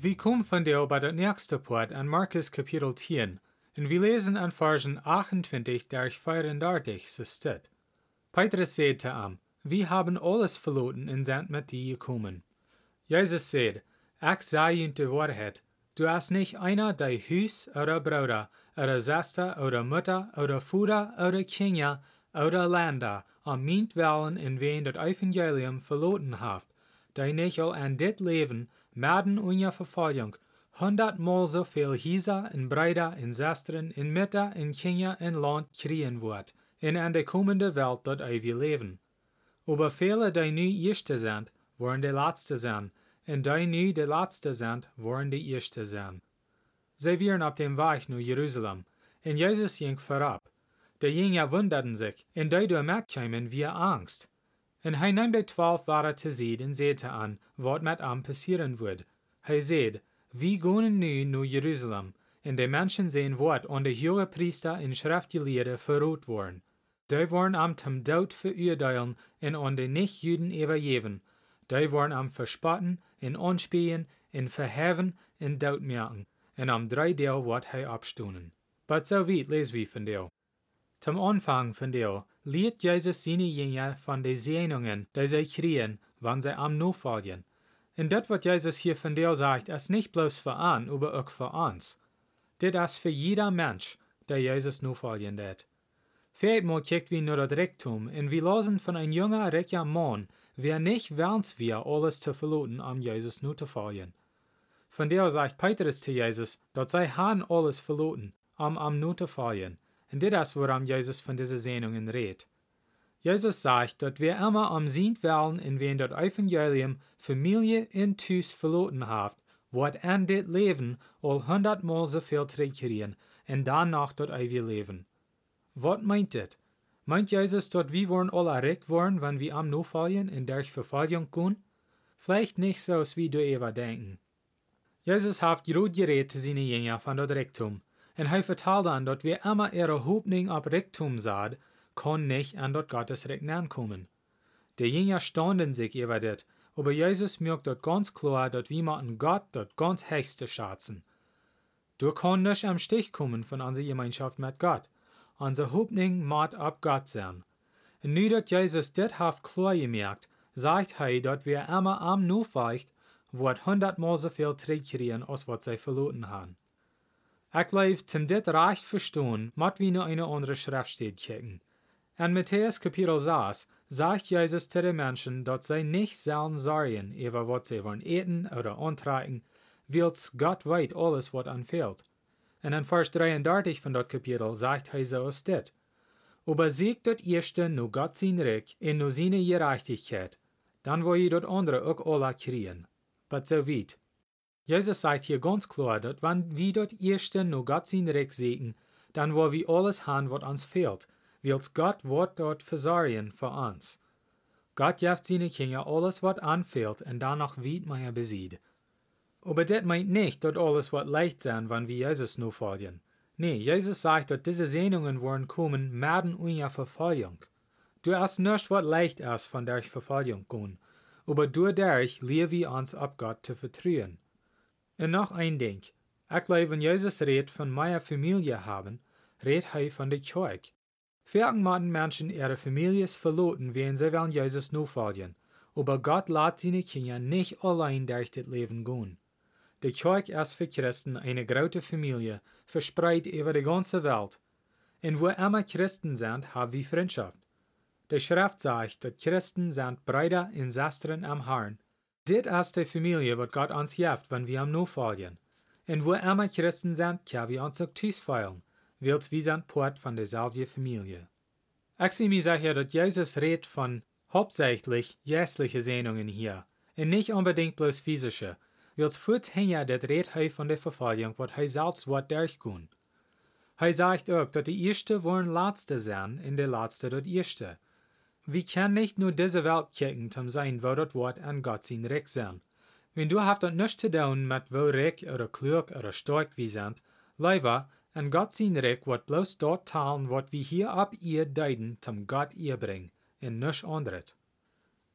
Von der bei der nächsten Part an Markus Kapitel 10 und wir lesen an Versen 28 durch 34 so steht. Petrus sagte ihm, wir haben alles verloren und sind mit dir gekommen. Jesus sagt, ich sage Ihnen die Wahrheit, du hast nicht einer dein Hus oder Bruder oder Schwester oder Mutter oder Vater oder Kinder oder Länder am Mintwellen in wen das Evangelium verloren haft, nicht all an dit Leben Maden unja hundertmal so viel Hisa in Breida in Zestren in Mitte in Kenia in Land kriegen wird, in an der kommende Welt dort wir leben. Aber viele, die nu Erste sind, wollen die Letzte sein, und die nu die Letzte sind, wollen die Erste sein. Sie wären auf dem Weg nach Jerusalem, und Jesus ging vorab. Die Jünger wunderten sich, die durch kämen wie Angst. Und hij nahm die twaalf waren te zien en zette an, wat met hem passieren wird. Hij zei, wie gaan nu naar Jeruzalem, en de mensen zijn wat aan de hoge priester en schriftgeleerden verrood worden. Die worden am zum dood veroordelen en aan de nicht-Juden übergeben. Die worden am verspotten en anspähen en verheven en dood merken, en am drei deel wat hij abstonen. But so weit lesen wir von deel. Zum Anfang von deel lehrt Jesus seine Jünger von den Segnungen, die sie kriegen, wenn sie am nachfolgen. Und das, was Jesus hier von dir sagt, ist nicht bloß für an, aber auch für uns. Das ist für jeder Mensch, der Jesus nachfolgen wird. Viermal kijkt wie nur das Rektum, und wir losen von einem jungen, reichen Mann, wer nicht wärns wir, alles zu verloren, um Jesus nur zu folgen. Von der sagt Petrus zu Jesus, dort sei han alles verloren, um am nur zu folgen. Und das ist, woran Jesus von diesen Sehnungen redet. Jesus sagt, dass wir immer am sehen werden, in wen das Evangelium Familie in Tus verloren hat, wird an das Leben all hundertmal so viel zurückkriegen und danach dort ewig leben. Was meint das? Meint Jesus, dass wir wollen alle reich worden, wenn wir am nachfolgen in der Verfolgung gehen? Vielleicht nicht so, wie du ever denken. Jesus hat gut geredet zu seinen Jüngern von dort Rektum. En hij vertelde aan dat we immer ihre Hoffnung op Rektum sahen, kon nicht an dort Gottes Recht ankommen. Die Jünger standen sich über das, aber Jesus merkt dort ganz klar, dass wir machen Gott dort ganz höchste schätzen. Du kannst nicht am Stich kommen von unserer Gemeinschaft mit Gott. Unsere Hoffnung muss ab Gott sein. Und nu dass Jesus das hat klar gemerkt, sagt er, dass wir immer am Nufeicht, wird hundertmal so viel zurückkriegen, als was sie verloren haben. Ich leef zum dit recht verstehen, mat wie nur eine andere Schrift steht kicken. In Matthäus Kapitel 6 sagt Jesus zu den Menschen, dass sie nicht sollen sorgen, über was sie wollen eten oder antreiben, weil's Gott weit alles, was anfehlt. Und in Vers 33 von dort Kapitel sagt ist dit. Aber siegt dort erste nur Gott sein Recht in nur seine Gerechtigkeit, dann wo ihr dort andere auch alle kriegen. But so weit. Jesus sagt hier ganz klar, dass wenn wir dort erste nur Gott sein Recht sehen, dann wo wir alles haben, was uns fehlt, wills Gott wird dort versorgen für uns. Gott gibt seine Kinder alles, was anfehlt, und danach wird man ja besiegt. Aber das meint nicht, dass alles wird leicht sein, wenn wir Jesus nur folgen. Nee, Jesus sagt, dass diese Sehnungen wollen kommen, werden unter Verfolgung. Du hast nicht, was leicht ist, von der Verfolgung gehen, aber durch leben wir uns ab Gott zu vertrauen. Und noch ein Ding. Glaube, wenn Jesus redet von meiner Familie haben, redet er von der Kirche. Vielen machen Menschen ihre Familie verloren, wenn sie wollen Jesus nur folgen. Aber Gott lässt seine Kinder nicht allein durch das Leben gehen. Die Kirche ist für Christen eine große Familie, verspreit über die ganze Welt. Und wo immer Christen sind, haben wir Freundschaft. Die Schrift sagt, dass Christen sind Brüder und Schwestern am Herrn. Dit ist die Familie, wat Gott uns gibt, wenn wir am nachfolgen. Und wo immer Christen sind, können wir uns auch Tisch feiern, weil wir sind Part von derselben Familie. Ich sehe mir sicher, dass Jesus redet von hauptsächlich jässliche Sehnungen hier, und nicht unbedingt bloß physische, wils voet hinja dat reed hij van de vervolging wat hij zelfs wat durchgoen. Hij zegt ook dat de eerste worden laatste zijn en de laatste dat eerste. We kan niet nur deze Welt kijken zum zijn wo dat wordt an Gott zijn Recht zijn. Wenn du haft dat nichts te doen met wo recht oder klug oder stark wie sind, leider, an Gott zijn Recht wordt bloß dort talen wat we hier ab ihr deiden zum Gott ihr bring, en nichts anderes.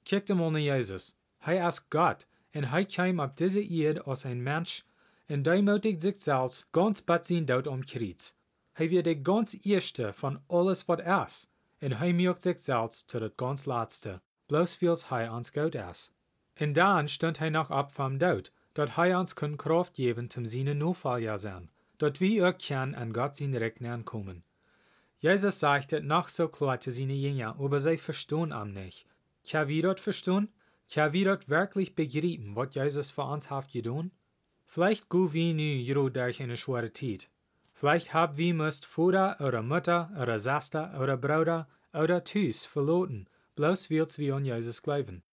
Kijk mal naar Jezus. Hij is God, en hij kwam op deze eerd als een mens, en deimotigt zichzelf ganz bat zijn dood om kriet. Hij werd de ganz eerste van alles wat is, en hij merkt zichzelf tot het ganz laatste, bloos wils hij ons God is. En dan stond hij nog op van dood, dat hij ons kon kracht geven zum zijn Notfalljahr zijn, dat wie ook kan an Gott zijn Recht komen. Jezus sagt het nog zo klar zu seinen Jüngern, aber sie verstehen am nicht. Kan wir dort verstehen? Kan wir dort wirklich begreifen, was Jesus für uns hat getan? Vielleicht go wir nu jero durch eine schwere Zeit. Vielleicht hab wir müsst Vater oder Mutter oder Saster oder Bruder oder Tus verloren, bloß wils wir an Jesus glauben.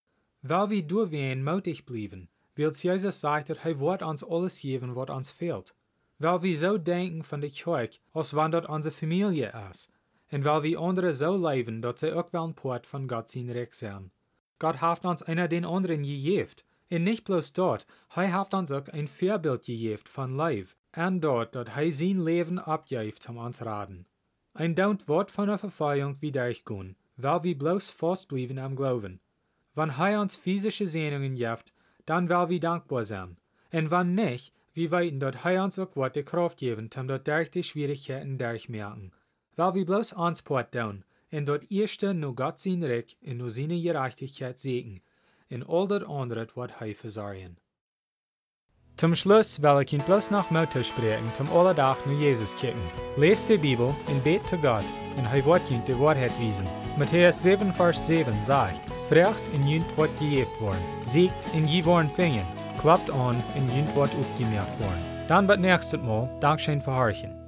Weil wir durch wen mutig blieben, wils Jesus sagt, dass er uns alles geben, was uns fehlt. Weil wir so denken von der Kirche, als wenn dort unsere Familie ist, en weil wir andere so leben, dat sie auch wel ein Port von Gott sein Recht zijn. Gott hat uns einer den anderen gegeft. En nicht bloß dort, hij hat uns auch ein Vorbild gegeft von Leib, en dort, dat hij sein Leben abgeeft um uns raden. Ein daunt Wort von der Verfeuerung wie durchgehen, weil wir bloß festblieben am Glauben. Wenn hij uns physische Sehnungen jeft, dann will wir dankbar sein. En wann nicht, wir weiten, dat hij uns auch Wort die Kraft geben, um dort durch die Schwierigkeiten durchmerken weil wir bloß ans Port down, en dort erste nur Gott sein Recht en nur seine Gerechtigkeit segen, en all dat andere wat hij verzorgen. Zum Schluss will ich ihn bloß noch Mutter sprechen, zum Allerdach nur Jesus kicken. Lest die Bibel und bet zu Gott, und er wird ihn die Wahrheit wiesen. Matthäus 7, Vers 7 sagt, Frecht in jünt wird gejeft worden, siegt in je worden fingen, klappt an in jünt wird aufgemerkt worden. Dann wird nächstes Mal Dankeschön verharchen.